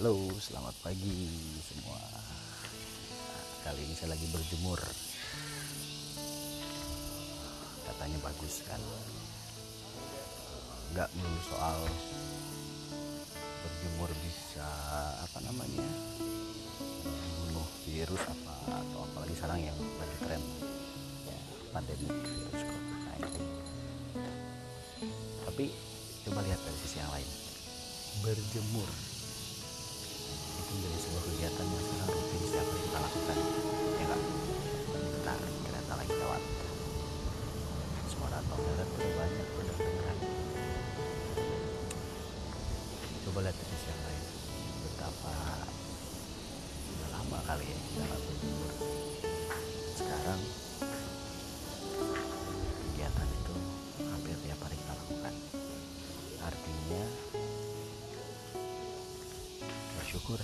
Halo, selamat pagi semua. Kali ini saya lagi berjemur. Katanya bagus kan. Nggak melulu soal berjemur bisa apa namanya membunuh virus apa atau apalagi sekarang yang lagi tren ya, pandemi virus COVID-19. Tapi coba lihat dari sisi yang lain. Berjemur itu menjadi sebuah kegiatan yang sangat rutin setiap hari kita lakukan ya kan bentar kereta lagi lewat suara toilet udah banyak udah kedengeran. Coba lihat sisi yang lain. Betapa udah lama kali ya kita nggak bersyukur.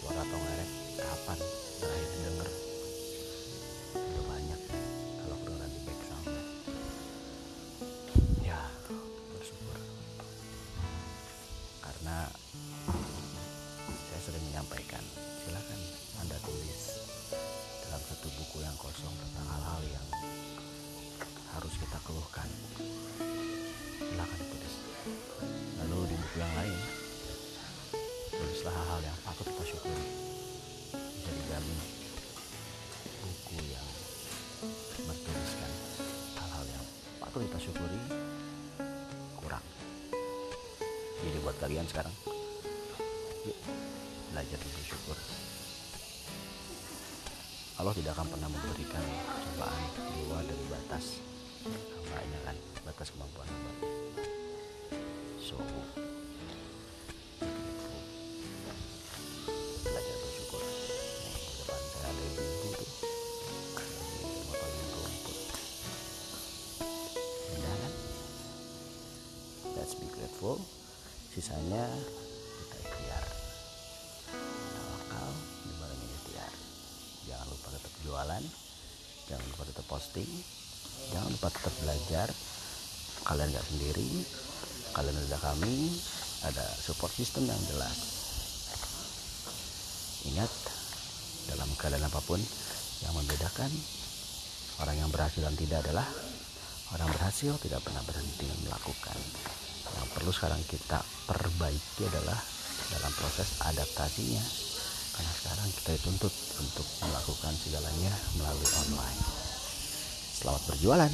Suara tongerek kapan terakhir didengar dijamin buku yang bertuliskan hal-hal yang patut kita syukuri kurang. Jadi buat kalian sekarang yuk belajar bersyukur Allah tidak akan pernah memberikan cobaan di luar dari batas. Hambanya kan batas kemampuan let's be grateful. Sisanya kita ikhtiar. Tawakal dibarengi ikhtiar. Jangan lupa tetap jualan jangan lupa tetap posting jangan lupa tetap belajar. Kalian nggak sendiri kalian ada kami ada support system yang jelas. Ingat dalam keadaan apa pun yang membedakan orang yang berhasil dan tidak adalah orang berhasil tidak pernah berhenti melakukan yang perlu sekarang kita perbaiki adalah dalam proses adaptasinya. Karena sekarang kita dituntut untuk melakukan segalanya melalui online. Selamat berjualan